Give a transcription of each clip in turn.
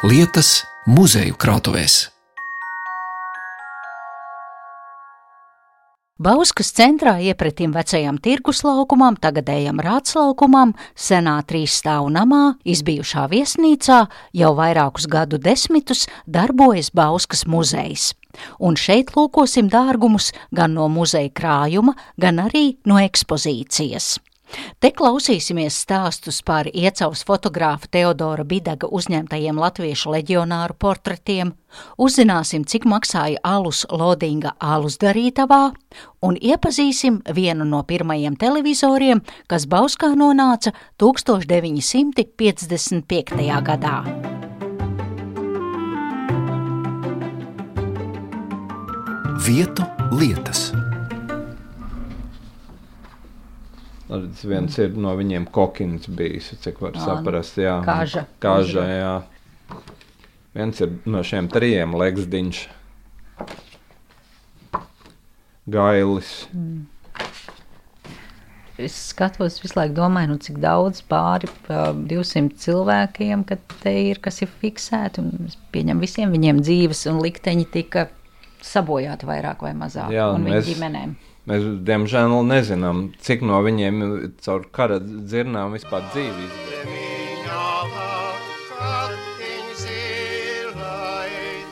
lietas muzeju krātuvēs. Bauskas centrā iepretim vecajam tirgus laukumam, tagadējam rātslaukumam, senā trīs stāvu namā, izbijušā viesnīcā jau vairākus gadu desmitus darbojas Bauskas muzejs. Un šeit lūkosim dārgumus gan no muzeja krājuma, gan arī no ekspozīcijas. Te klausīsimies stāstus par iecavas fotogrāfa Teodora Bidaga uzņemtajiem latviešu leģionāru portretiem, uzzināsim, cik maksāja alus Lodinga alus darītavā, un iepazīsim vienu no pirmajiem televizoriem, kas Bauskā nonāca 1955. gadā. Vietu lietas. Redz, viens ir no viņiem kokins bijis, cik var saprast. Jā, kaža. Kaža, jā. Viens ir no šiem trijiem legsdiņš. Gailis. Es skatos, visu laiku domāju, nu, cik daudz pāri pa 200 cilvēkiem, te ir kas ir fiksēti. pieņemu, visiem viņiem dzīves un likteņi tika sabojāti vairāk vai mazāk. Jā, un mēs- viņu ģimenēm. Mēs, diemžēl, nezinām, cik no viņiem caur kara dzirnām vispār dzīvi izvēlējās.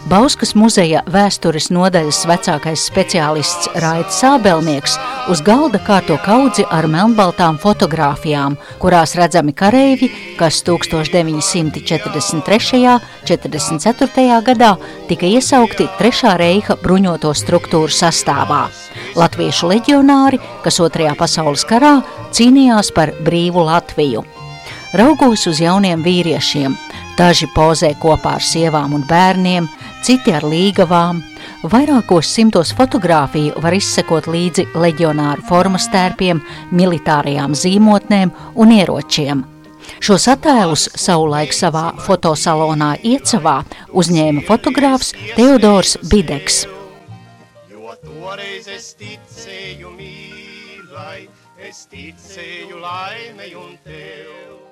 Bauskas muzeja vēstures nodaļas vecākais speciālists Raits Sābelnieks uz galda kārto kaudzi ar melnbaltām fotogrāfijām, kurās redzami kareivi, kas 1943. un 44. gadā tika iesaukti Trešā reiha bruņoto struktūru sastāvā. Latviešu leģionāri, kas Otrajā pasaules karā cīnījās par brīvu Latviju. Raugos uz jauniem vīriešiem, daži pozē kopā ar sievām un bērniem, citi ar līgavām. Vairākos simtos fotografiju var izsekot līdzi leģionāru formas tērpiem, militārajām zīmotnēm un ieročiem. Šos attēlus savulaik savā fotosalonā Iecavā uzņēma fotogrāfs Teodors Bideks. Jo toreiz es ticēju mīlai, es ticēju laimei un tev.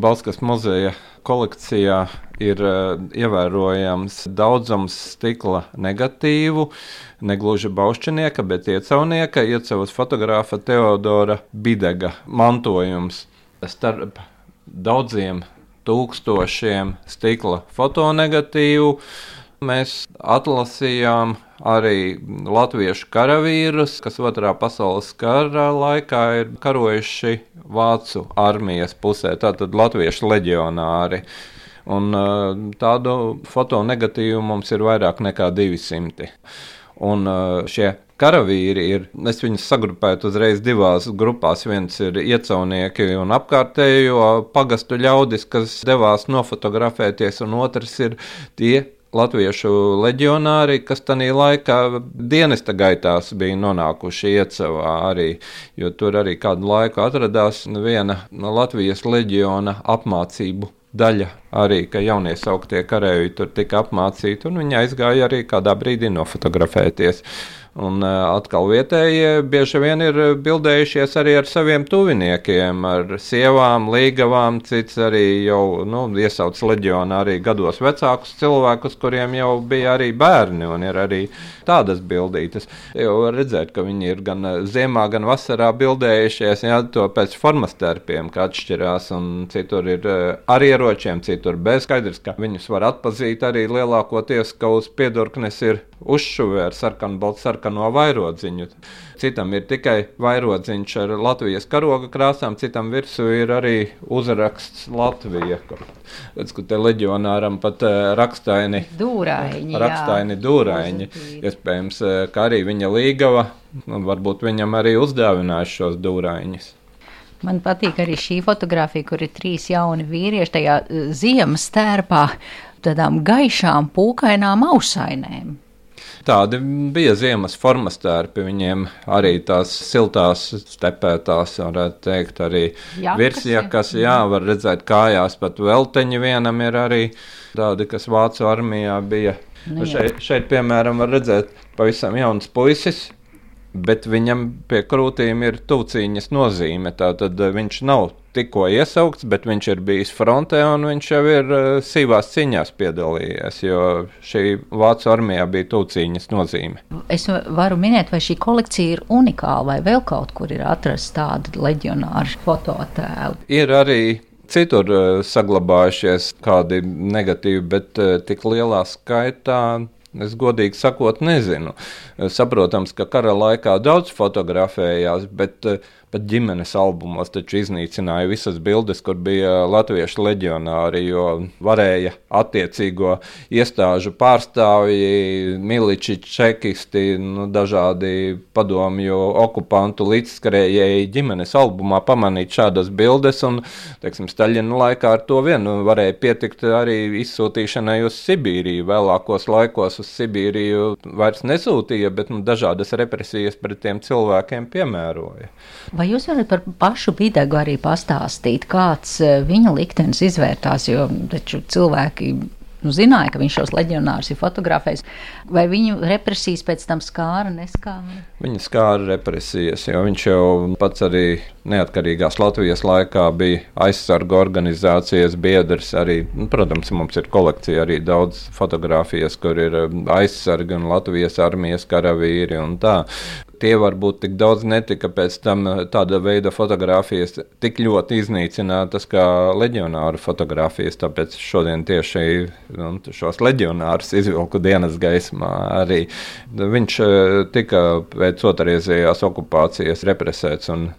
Balskas muzeja kolekcijā ir uh, ievērojams daudzums stikla negatīvu, negluži baušķinieka, bet iecaunieka, iecavas fotogrāfa Teodora Bidega mantojums. Starp daudziem tūkstošiem stikla fotonegatīvu mēs atlasījām arī latviešu karavīrus, kas otrā pasaules kara laikā ir karojuši Vācu armijas pusē, tātad latviešu leģionāri. Un uh, tādu fotonegatīvu mums ir vairāk nekā 200. Un uh, šie karavīri ir, es viņus sagrupētu uzreiz divās grupās. Viens ir iecaunieki un apkārtējo pagastu ļaudis, kas devās nofotografēties, un otrs ir tie latviešu leģionāri, kas tajā laikā dienesta gaitās bija nonākuši iecavā arī, jo tur arī kādu laiku atradās viena Latvijas leģiona apmācību daļa arī, ka jaunie sauktie kareivi tur tika apmācīti, un viņi aizgāja arī kādā brīdī nofotografēties. Un uh, atkal vietējie bieži vien ir bildējušies arī ar saviem tuviniekiem, ar sievām, līgavām, cits arī jau nu, iesauc leģionā arī gados vecākus cilvēkus, kuriem jau bija arī bērni, un ir arī tādas bildītas. Jau var redzēt, ka viņi ir gan ziemā, gan vasarā bildējušies, jā, to pēc formas tērpiem, kā atšķirās, un citur ir uh, ar ieročiem, citur bez. Skaidrs, ka viņus var atpazīt arī lielākoties, ka uz piedurknes ir uzšuvē ar sarkanu, baltu sarkano vairodziņu. Citam ir tikai vairodziņš ar Latvijas karoga krāsām, citam virsū ir arī uzraksts Latvija. Redz, ka te leģionāram pat uh, rakstaini, Dūraiņi. jā. rakstaini dūraiņi. Pozitīvi. Iespējams, uh, ka arī viņa līgava, varbūt viņam arī uzdāvināja šos dūraiņus. Man patīk arī šī fotografija, kur ir trīs jauni vīrieši tajā eh, ziemas tērpā, tādām gaišām, pūkainām ausainēm. Tādi bija ziemas formas tērpi. Viņiem arī tās siltās, stepētās, varētu teikt, arī Jakas, virsjakas. Jā, var redzēt, kājās pat velteņi vienam ir arī tādi, kas Vācu armijā bija. Nu, šeit, šeit, piemēram, var redzēt pavisam jauns puisis. Bet viņam pie krūtīm ir tūciņas nozīme. Tātad eh, viņš nav tikko iesaukts, bet viņš ir bijis frontē un viņš jau ir uh, sīvās ciņās piedalījies, jo šī Vācu armijā bija tūcīņas nozīme. Es varu minēt, vai šī kolekcija ir unikāla, vai vēl kaut kur ir atrasts tādi leģionāri fototēli. Ir arī citur uh, saglabājušies kādi negatīvi, bet tik lielā skaitā. Es godīgi sakot, nezinu. Saprotams, ka kara laikā daudz fotografējās, bet uh, pat ģimenes albumos taču iznīcināja visas bildes, kur bija latviešu leģionāri, jo varēja attiecīgo iestāžu pārstāvji, miliči, čekisti, nu, dažādi padomju okupantu līdzskrējēji ģimenes albumā pamanīt šādas bildes, un, teiksim, Staļina laikā ar to vien varēja pietikt arī izsūtīšanai uz Sibīriju. Vēlākos laikos uz Sibīriju vairs nesūtīja, bet nu, dažādas represijas pret tiem cilvēkiem piemēroja. Vai jūs varat par pašu Bidegu arī pastāstīt, kāds eh, viņa liktenis izvērtās, jo taču cilvēki nu, zināja, ka viņš šos leģionārus ir fotografējis. Vai viņu represijas pēc tam skāra, neskāra? Viņa skāra represijas, jo viņš jau pats arī neatkarīgās Latvijas laikā bija aizsargu organizācijas biedrs. Arī, nu, protams, mums ir kolekcija arī daudz fotografijas, kur ir um, aizsargi un Latvijas armijas karavīri un tā tie varbūt tik daudz netika pēc tam eh, tāda veida fotografijas tik ļoti iznīcinātas kā leģionāru fotografijas. Tāpēc šodien tieši nu, šos leģionārus izvilku dienas gaismā. Arī viņš eh, tika pēc otrreizējās okupācijas represēts un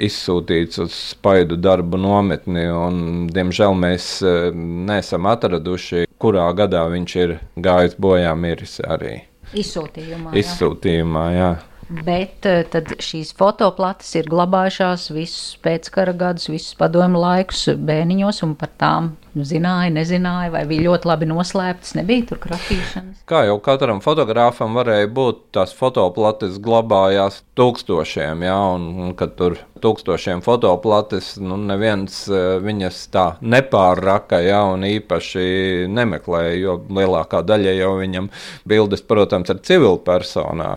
izsūtīts uz spaidu darbu nometni. Un, diemžēl mēs eh, neesam atraduši, kurā gadā viņš ir gājis bojā miris arī. Izsūtījumā. Jā. Izsūtījumā, jā. Bet eh, tad šīs fotoplates ir glabājušās visus pēckara gadus, visus padomu laikus bēniņos, un par tām zināja, nezināja, vai bija ļoti labi noslēptas, nebija tur kratīšanas. Kā jau katram fotogrāfam varēja būt, tās fotoplates glabājās tūkstošiem, jā, un, un kad tur tūkstošiem fotoplates, nu neviens e, viņas tā nepārraka, jā, un īpaši nemeklēja, jo lielākā daļa jau viņam bildes, protams, ar civilu personā.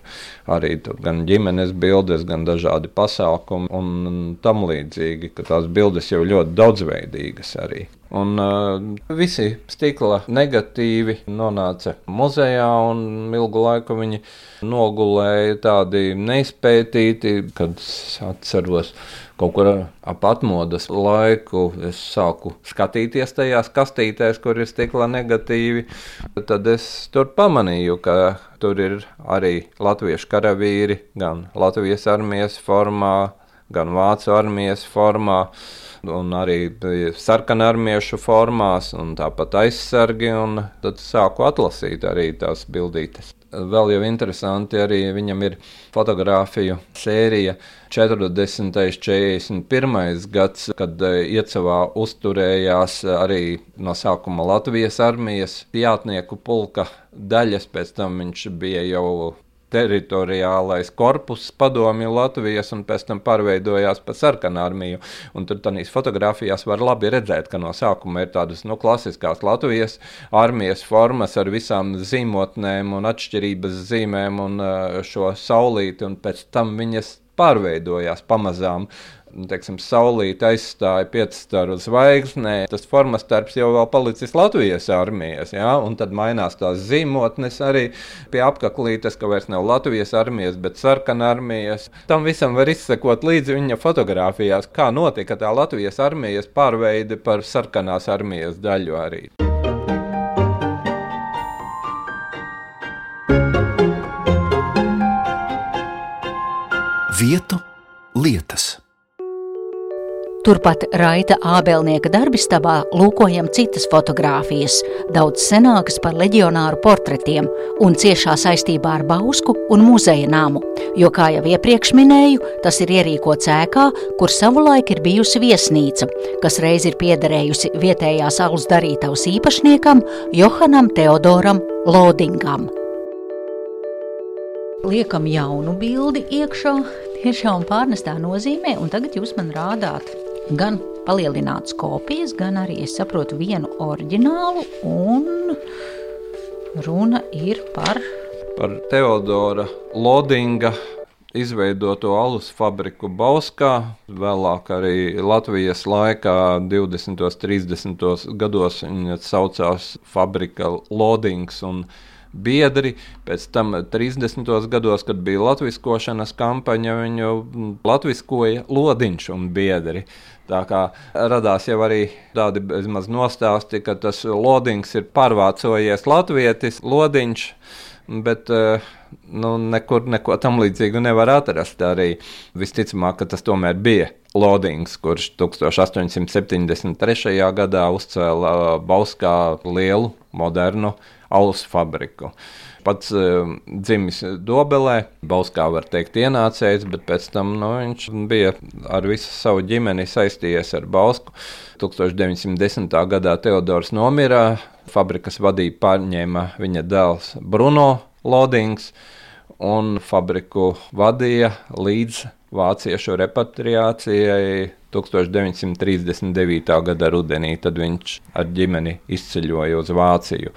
Arī tur gan ģimenes bildes, gan dažādi pasākumi un tam līdzīgi, ka tās bildes jau ļoti daudzveidīgas arī. Un uh, visi stikla negatīvi nonāca muzejā, un ilgu laiku viņi nogulēja tādi neizpētīti, kad es atceros kaut kur ap atmodas laiku. Es sāku skatīties tajās kastītēs, kur ir stikla negatīvi. Tad es tur pamanīju, ka tur ir arī latviešu karavīri, gan Latvijas armijas formā, gan Vācu armijas formā un arī sarkanarmiešu formās, un tāpat aizsargi. Tad sāku atlasīt arī tās bildītes. Vēl jau interesanti, arī viņam ir fotografiju sērija 40. un 41. gads, kad e, Iecavā uzturējās arī no sākuma Latvijas armijas jātnieku pulka daļas, pēc tam viņš bija jau teritoriālais korpus padomju Latvijas un pēc tam pārveidojās par sarkanu armiju. Un tur tādās fotografijās var labi redzēt, ka no sākuma ir tādas nu, klasiskās Latvijas armijas formas ar visām zīmotnēm un atšķirības zīmēm un uh, šo saulīti, un pēc tam viņas pārveidojās pamazām teiksim, saulīte aizstāja piecstaru zvaigznē, tas formas starps jau vēl palicis Latvijas armijas, ja? un tad mainās tās zīmotnes arī pie apaklītes, ka vairs nav Latvijas armijas, bet sarkana armijas. Tam visam var izsekot līdzi viņa fotografijās, kā notika tā Latvijas armijas pārveide par sarkanās armijas daļu arī. Vietu lietas. Turpat Raita Ābelnieka darbistabā lūkojam citas fotogrāfijas, daudz senākas par leģionāru portretiem un ciešā saistībā ar Bausku un muzeja namu, jo, kā jau iepriekš minēju, tas ir ierīkots ēkā, kur savulaik ir bijusi viesnīca, kas reiz ir piederējusi vietējās alus darītavas īpašniekam Johanam Teodoram Lodingam. Liekam jaunu bildi iekšā, tiešām pārnestā nozīmē, un tagad jūs man rādāt gan palielinātas kopijas, gan arī es saprotu vienu oriģinālu. Runa ir par, par Teodora Lodinga izveidoto alus fabriku Bauskā. Vēlāk arī Latvijas laikā, 20. un 30. gados, viņa saucās Fabrika Lodings. Biedri, pēc tam 30. gados, kad bija latviskošanas kampaņa, viņu latviskoja Lodiņš un biedri. Tā kā radās jau arī tādi bezmaz nostāsti, ka tas lodings ir pārvācojies latvietis, lodiņš, bet uh, nu, nekur neko tam līdzīgu nevar atrast. Arī visticamāk, ka tas tomēr bija Lodings, kurš 1873. gadā uzcēla Bauskā lielu, modernu alus fabriku. Pats uh, dzimis Dobelē, Bauskā var teikt ienācējs, bet pēc tam nu, viņš bija ar visu savu ģimeni saistījies ar Bausku. 1910. gadā Teodors nomira, fabrikas vadību pārņēma viņa dēls Bruno Lodings un fabriku vadīja līdz vāciešu repatriācijai 1939. gada rudenī. Tad viņš ar ģimeni izceļoja uz Vāciju.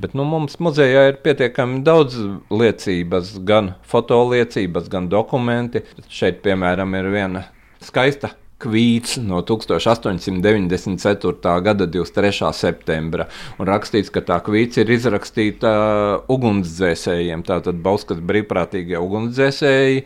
Bet nu, mums muzejā ir pietiekami daudz liecības, gan fotoliecības, gan dokumenti. Šeit, piemēram, ir viena skaista kvīts no 1894. gada 23. septembra. Un rakstīts, ka tā kvīts ir izrakstīta ugunsdzēsējiem. Tātad Bauskas brīvprātīgie ugunsdzēsēji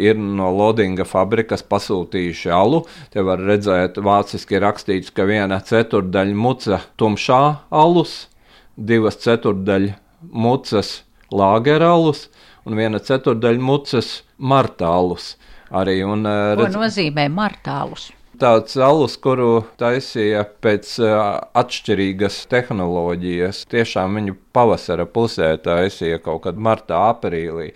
ir no Lodinga fabrikas pasūtījuši alu. Te var redzēt, vāciski rakstīts, ka viena ceturdaļa muca tumšā alus, divas ceturdaļa mucas lāgeralus un viena ceturdaļa mucas martālus arī. Un, redz, Ko nozīmē martālus? tāds alus, kuru taisīja pēc uh, atšķirīgas tehnoloģijas. Tiešām viņu pavasara pusē taisīja kaut kad martā, aprīlī.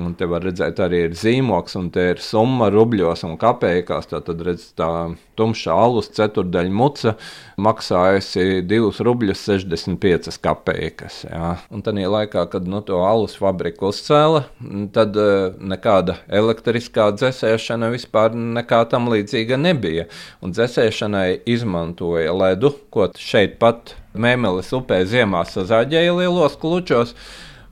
Un te var redzēt, arī ir zīmoks, un te ir summa rubļos un kapējās. Tā tad redz tā tumšā alus ceturdaļa muca maksājusi 2 rubļus 65 kapeikas. Jā. Un tajā laikā, kad nu, to alus fabriku uzcēla, tad uh, nekāda elektriskā dzēsēšana vispār nekā tam līdzīga nebija. Un dzēsēšanai izmantoja ledu, ko šeit pat Mēmeles upē ziemā sazāģēja lielos klučos.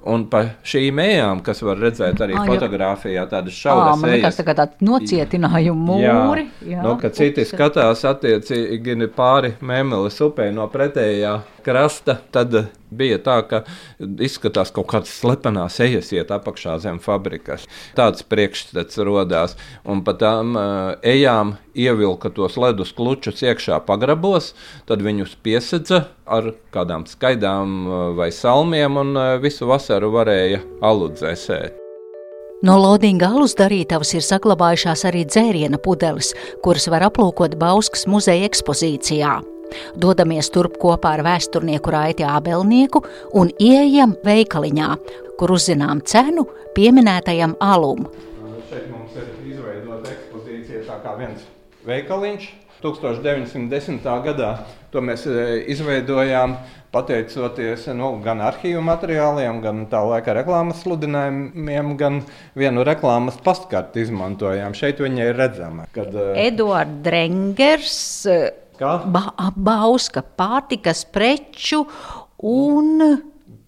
Un pa šīm ejām, kas var redzēt arī à, fotografijā, tādas šauras ejas. Tas tā kā tāds nocietinājuma mūri. Jā, jā, nu, ka citi skatās attiecīgi pāri Mēmeles upē no pretējā krasta, tad bija tā, ka izskatās kaut kādas slepenas ejas iet apakšā zem fabrikas. Tāds priekšstats radās, un pa tām uh, ejām ievilka tos ledus klučus iekšā pagrabos, tad viņus piesedza ar kādām skaidām uh, vai salmiem, un uh, visu vasaru varēja aludzēsēt. No lodinga alus darītavas ir saglabājušās arī dzēriena pudeles, kuras var aplūkot Bauskas muzeja ekspozīcijā. Dodamies turp kopā ar vēsturnieku Raiti Ābelnieku un ieejam veikaliņā, kur uzzinām cenu pieminētajam alum. Šeit mums ir izveidota ekspozīcija tā kā viens veikaliņš. 1910. gadā to mēs e, izveidojām pateicoties nu, gan arhīvu materiāliem, gan tā laika reklāmas sludinājumiem, gan vienu reklāmas pastkarti izmantojām. Šeit viņa ir redzama. Kad, e, Eduards Drengers Ba Bauska pārtikas preču un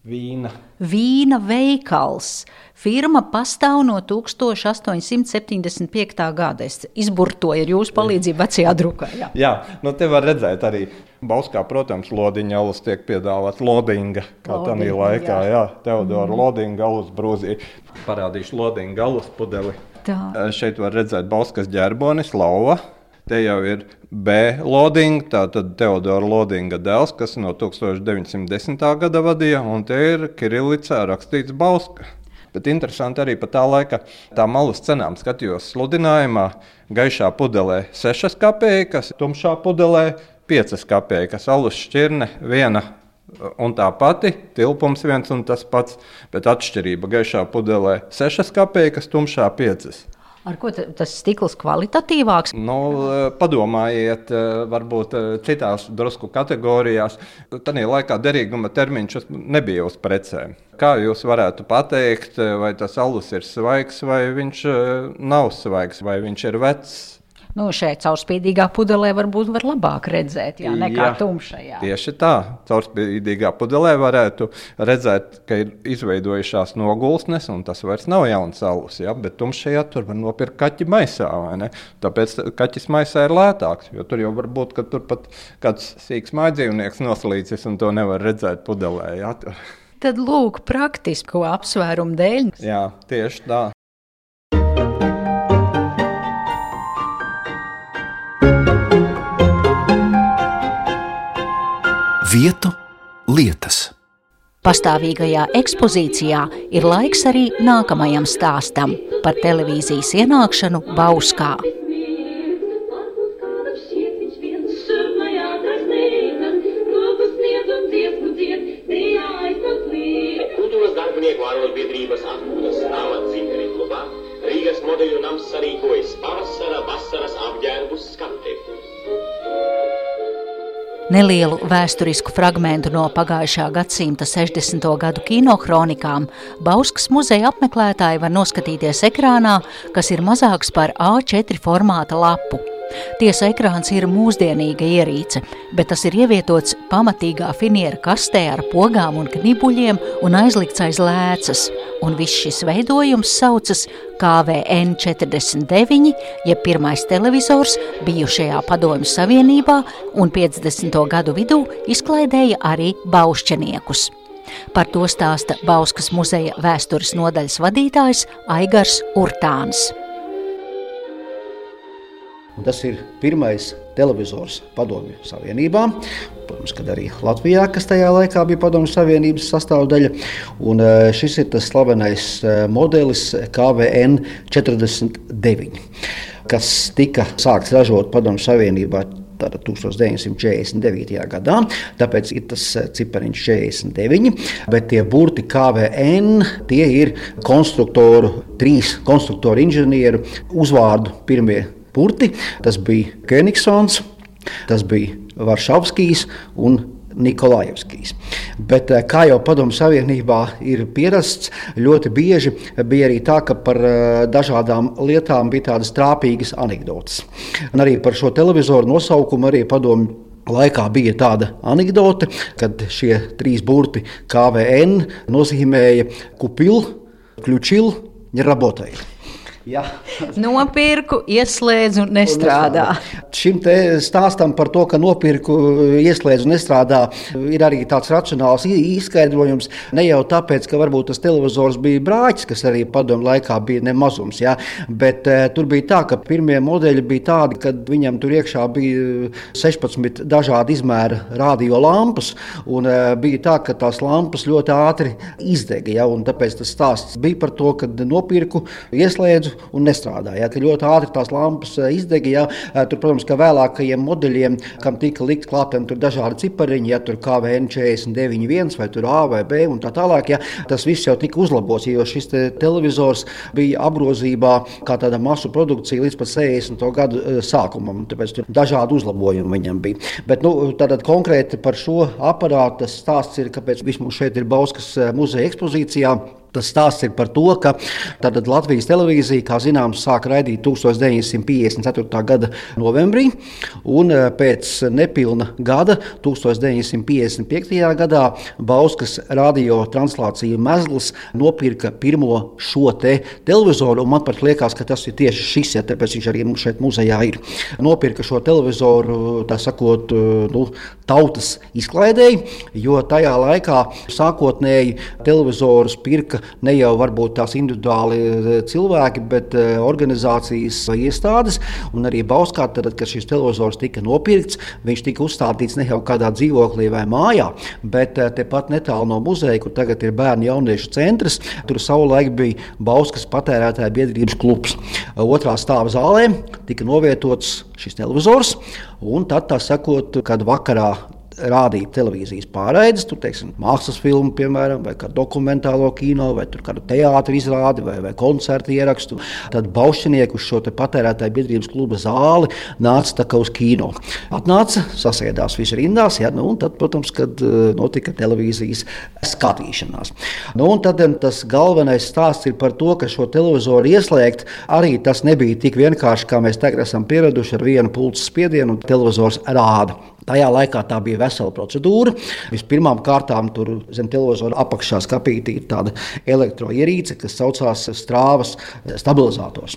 vīna. Vīna veikals. Firma pastāv no 1875. gada. Es izburtoju ar jūsu palīdzību vecajā drukā. Jā, jā nu te var redzēt arī. Bauskā, protams, lodiņa alus tiek piedāvāts lodinga, kā tādā laikā. Jā, jā Teodora mm. lodinga alus brūzī. Parādīšu lodinga alus pudeli. Tā. Šeit var redzēt Bauskas ģerbonis, lauva. Te jau ir B. Lodinga, tātad Teodora Lodinga dēls, kas no 1910. gada vadīja, un te ir Kirillicā rakstīts Bauska. Bet interesanti arī par tā laika tā malas cenām skatījos sludinājumā. Gaišā pudelē 6 kapeikas, tumšā pudelē 5 kapeikas, alus šķirne 1 un tā pati, tilpums viens un tas pats, bet atšķirība gaišā pudelē 6 kapeikas, tumšā 5. Ar ko tas stikls kvalitatīvāks? Nu, padomājiet, varbūt citās drusku kategorijās. Tajā laikā derīguma termiņš nebija uz precēm. Kā jūs varētu pateikt, vai tas alus ir svaigs vai viņš nav svaigs, vai viņš ir vecs? Nu, šeit caurspīdīgā pudelē varbūt var labāk redzēt, jā, nekā Jā, tumšajā. Tieši tā, caurspīdīgā pudelē varētu redzēt, ka ir izveidojušās nogulsnes, un tas vairs nav jauns alus. Ja? Bet tumšajā tur var nopirkt kaķi maisā. vai ne? Tāpēc kaķis maisā ir lētāks, jo tur jau var būt, ka tur pat kāds sīks mājdzīvnieks noslīcis, un to nevar redzēt pudelē. Tur- Tad lūk, praktisku apsvērumu dēļ. Jā, tieši tā. Vietu lietas. Pastāvīgajā ekspozīcijā ir laiks arī nākamajam stāstam par televīzijas ienākšanu Bauskā. Nelielu vēsturisku fragmentu no pagājušā gadsimta 60. gadu kinohronikām Bauskas muzeja apmeklētāji var noskatīties ekrānā, kas ir mazāks par A4 formāta lapu. Tiesa ekrāns ir mūsdienīga ierīce, bet tas ir ievietots pamatīgā finiera kastē ar pogām un knibuļiem un aizlikts aiz lēcas, un viss šis veidojums saucas KVN 49, jeb pirmais televizors bijušajā Padomju Savienībā un 50. gadu vidū izklaidēja arī baušķeniekus. Par to stāsta Bauskas muzeja vēstures nodaļas vadītājs Aigars Urtāns. Tas ir pirmais televizors Padomju Savienībā. Protams, kad arī Latvijā, kas tajā laikā bija Padomju Savienības sastāvdaļa. Un eh, šis ir tas slavenais eh, modelis KVN 49, kas tika sākts ražot Padomju Savienībā. Tātad 1949. gadā, tāpēc ir tas eh, cipariņš 49, bet tie burti KVN tie ir konstruktoru, trīs konstruktoru inženieru uzvārdu pirmie burti. Tas bija Kenigsons, tas bija Varšavskijs un Nikolajevskijs. Bet, eh, kā jau Padomu Savienībā ir pierasts, ļoti bieži bija arī tā, ka par eh, dažādām lietām bija tādas trāpīgas anekdotas. Un arī par šo televizoru nosaukumu arī Padomu Laikā bija tāda anekdote, kad šie trīs burti KVN nozīmēja kupilu, kļučilu, ņerabotai. Jā. Nopirku, ieslēdzu un nestrādā. Šim stāstam par to, ka nopirku, ieslēdzu nestrādā, ir arī tāds racionāls izskaidrojums. Ne jau tāpēc, ka varbūt tas televizors bija brāķis, kas arī padomu laikā bija nemazums, jā, bet uh, tur bija tā, ka pirmie modeļi bija tādi, ka viņam tur iekšā bija 16 dažādi izmēra radiolampas, un uh, bija tā, ka tās lampas ļoti ātri izdega, jā, un tāpēc tas stāsts bija par to, ka nopirku, ieslēdzu un nestrādāja. Ka ļoti ātri tās lampas izdega. Jā. Tur, protams, ka vēlākajiem modeļiem, kam tika likt klātiem tur dažādi cipariņi, ja tur KVN 49, vai tur A vai B un tā tālāk, jā, tas viss jau tika uzlabots, jo šis te televizors bija apgrozībā kā tāda masu produkcija līdz pat 60. gadu sākumam. Tāpēc tur dažādi uzlabojumi viņam bija. Bet nu, tātad konkrēti par šo aparātu tas stāsts ir, kāpēc vismaz šeit ir Bauskas muzeja ekspozīcijā. Tas stāsts ir par to, ka Latvijas televīzija, kā zināms, sāka raidīt 1954. gada novembrī, un eh, pēc nepilna gada, 1955. gadā, Bauskas radio translācija Mezgls nopirka pirmo šo te televizoru, man pat liekas, ka tas ir tieši šis, ja tāpēc viņš arī mums šeit muzejā ir. Nopirka šo televizoru, tā sakot, nu, tautas izklaidēji, jo tajā laikā sākotnēji televizorus pirka ne jau varbūt tās individuāli eh, cilvēki, bet eh, organizācijas vai iestādes. Un arī Bauskā, tad, kad šis televizors tika nopirkts, viņš tika uzstādīts ne jau kādā dzīvoklī vai mājā, bet eh, tepat netālu no muzeja, kur tagad ir bērnu jauniešu centrs. Tur savulaik bija Bauskas patērētāja biedrības klubs. Otrā stāva zālē tika novietots šis televizors, un tad, tā sakot, kad vakarā rādīt televīzijas pārraides, tur teiksim, mākslas filmu, piemēram, vai kādu dokumentālo kino, vai kādu teātris izrādi, vai, vai koncertu ierakstu. Tad Baušķinieki uz šo patērētāju biedrības kluba zāli nāca uz kino. Atnāca, sasēdās visi rindās, ja, nu, un tad, protams, kad eh, notika televīzijas skatīšanās. Nu, tad tas galvenais stāsts ir par to, ka šo televizoru ieslēgt arī tas nebija tik vienkārši, kā mēs tagad esam pieraduši ar vienu pulsu spiedienu, un televizors rāda. Tajā laikā tā bija vesela procedūra. Vispirmām kārtām tur zem televizora apakšā skapītī ir tāda elektroierīce, kas saucās strāvas stabilizators.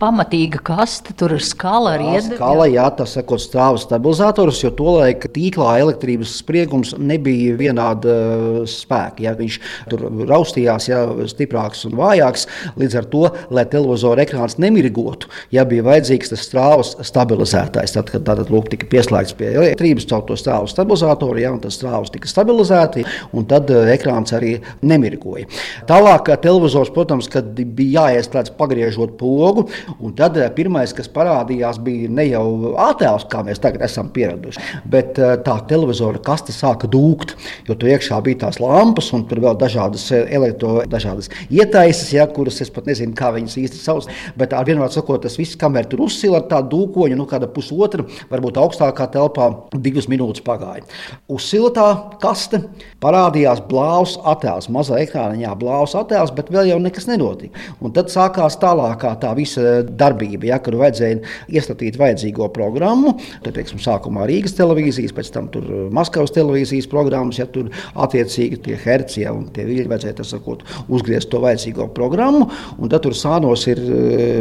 Pamatīga kaste, tur ir skala ar iedu. Skala, jā, tas sakot strāvas stabilizators, jo tolaik tīklā elektrības spriegums nebija vienāda uh, spēka. Ja viņš tur raustījās, ja stiprāks un vājāks, līdz ar to, lai televizora ekrāns nemirgotu, ja bija vajadzīgs tas strāvas stabilizētājs, tad, kad tātad lūk tika pieslēgts pie elektrības caur to strāvu stabilizatoru, ja, un tas strāvas tika stabilizēti, un tad uh, ekrāns arī nemirgoja. Tālāk televizors, protams, bija jāieslēdz pagriežot pogu, un tad uh, pirmais, kas parādījās, bija ne jau attēls, kā mēs tagad esam pieraduši, bet tā televizora kaste sāka dūkt, jo tur iekšā bija tās lampas, un tur vēl dažādas elektro, dažādas ietaisas, ja, kuras es pat nezinu, kā viņas īsti sauc, bet ar vienmēr sakot, tas viss, kamēr tur uzsila ar tādu dūkoņu, nu kāda pusotra, varbūt augstākā telpā, divas minūtes pagāja. Uz siltā kaste parādījās blāvs attēls, mazā ekrāniņā blāvs attēls, bet vēl jau nekas nenotika. Un tad sākās tālākā tā visa darbība, ja, kur vajadzēja iestatīt vajadzīgo programmu. Tad, teiksim, sākumā Rīgas televīzijas, pēc tam tur Maskavas televīzijas programmas, ja tur attiecīgi tie herci ja, un tie viļņi vajadzēja sakot, uzgriezt to vajadzīgo programmu. Un tad tur sānos ir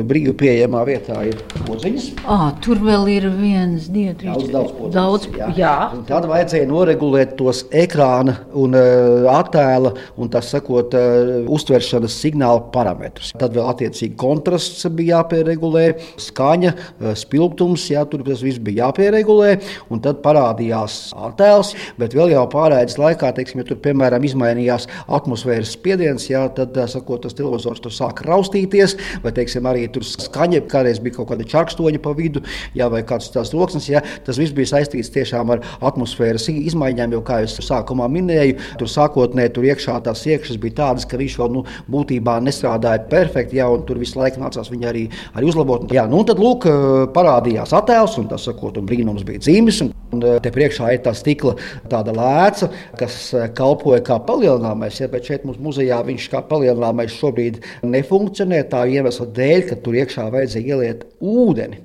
brīvi pieejamā vietā ir podziņas. À, tur vēl ir viens, divi, trīs, daudz, daudz podziņas daudz. Jā. Jā. Tad vajadzēja noregulēt tos ekrāna un uh, attēla un tā sakot, uh, uztveršanas signāla parametrus. Tad vēl attiecīgi kontrasts bija jāpieregulē, skaņa, uh, spilgtums, jā, tur tas viss bija jāpieregulē. Un tad parādījās attēls, bet vēl jau pārējais laikā, teiksim, ja tur piemēram izmainījās atmosfēras spiediens, jā, tad tā sakot, tas televizors tur sāk raustīties, vai teiksim, arī tur skaņa, kādreiz bija kaut kāda čakstoņa pa vidu, jā, vai kāds tās loksnes, jā, tas viss bija saistīts saistīts tiešām ar atmosfēras izmaiņām, jo, kā jau sākumā minēju, tur sākotnēji tur iekšā tās iekšas bija tādas, ka viņš vēl nu, būtībā nestrādāja perfekti, jā, un tur visu laiku nācās viņu arī, arī uzlabot. Jā, nu, tad lūk, parādījās attēls, un tas sakot, un brīnums bija dzīves. Un, un te priekšā ir tā stikla tāda lēca, kas kalpoja kā palielināmais, ja, bet šeit mums muzejā viņš kā palielināmais šobrīd nefunkcionē tā iemesla dēļ, ka tur iekšā vajadzēja ieliet ūdeni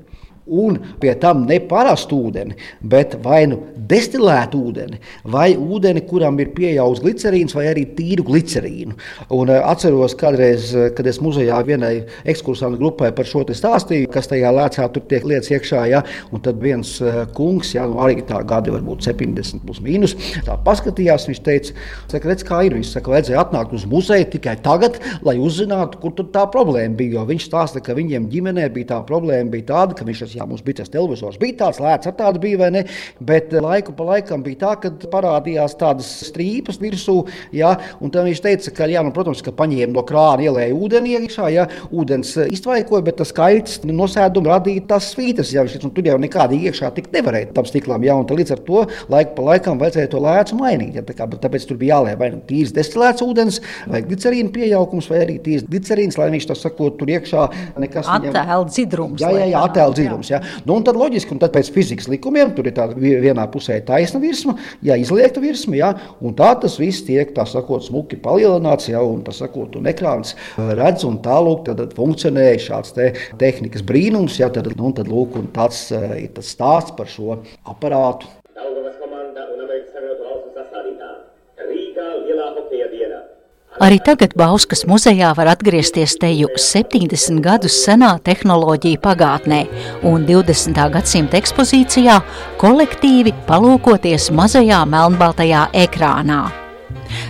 un pie tam ne parastu ūdeni, bet vai nu destilētu ūdeni, vai ūdeni, kuram ir pieejams glicerīns, vai arī tīru glicerīnu. Un, uh, atceros, kādreiz, eh, kad es muzejā vienai ekskursantu grupai par šo stāstīju, kas tajā lēcā tur tiek lietas iekšā, ja, un tad viens uh, kungs, ja, nu, arī tā gadi varbūt 70 plus mīnus, tā paskatījās, viņš teica, saka, redz, kā ir, viņš saka, vajadzēja atnākt uz muzeju tikai tagad, lai uzzinātu, kur tā problēma bija, jo viņš stāsta, ka viņiem ģimenē bija tā problēma, bija tāda, ka viņš jā, mums bija tas televizors, bija tāds lēts, ar tādu bija vai ne, bet eh, laiku pa laikam bija tā, ka parādījās tādas strīpas virsū, jā, un tad viņš teica, ka, jā, nu, protams, ka paņēma no krāna, ielēja ūdeni iekšā, jā, ūdens eh, iztvaikoja, bet tas kaits nosēduma radīja tās svītas, jā, viņš, tur jau nekādi iekšā tik nevarēja tam stiklam, jā, un līdz ar to laiku pa laikam vajadzēja to lēcu mainīt, jā, tā kā, tāpēc tur bija jālē vai nu tīrs destilēts ūdens, vai glicerīna piejaukums, vai arī tīrs glicerīns, lai viņš tas sakot tur iekšā nekas. Attēl dzidrums. Jā, jā, jā, attēl dzidrums. Jā. Nu, un tad loģiski, un tad pēc fizikas likumiem tur ir tāda vienā pusē taisna virsma, ja izliekta virsma, jā, un tā tas viss tiek, sakot, smuki palielināts, jā, un tas sakot, un ekrāns redz, un tālūk, tad, tad funkcionēja šāds te tehnikas brīnums, jā, tad, nu, tad lūk, tāds eh, ir tas stāsts par šo aparātu. Daugavas komanda un Amerikas Savienoto Valstu sastādītā. Rīgā lielā hokeja diena. Arī tagad Bauskas muzejā var atgriezties teju 70 gadus senā tehnoloģija pagātnē un 20. gadsimta ekspozīcijā kolektīvi palūkoties mazajā melnbaltajā ekrānā.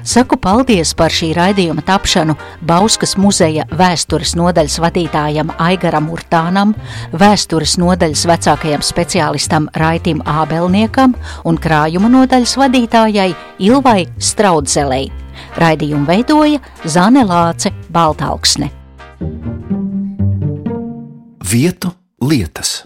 Saku paldies par šī raidījuma tapšanu Bauskas muzeja vēstures nodaļas vadītājam Aigaram Urtānam, vēstures nodaļas vecākajam speciālistam Raitim Ābelniekam un krājuma nodaļas vadītājai Ilvai Straudzelei. Raidījumu veidoja Zane Lāce Baltāksne. Vietu lietas.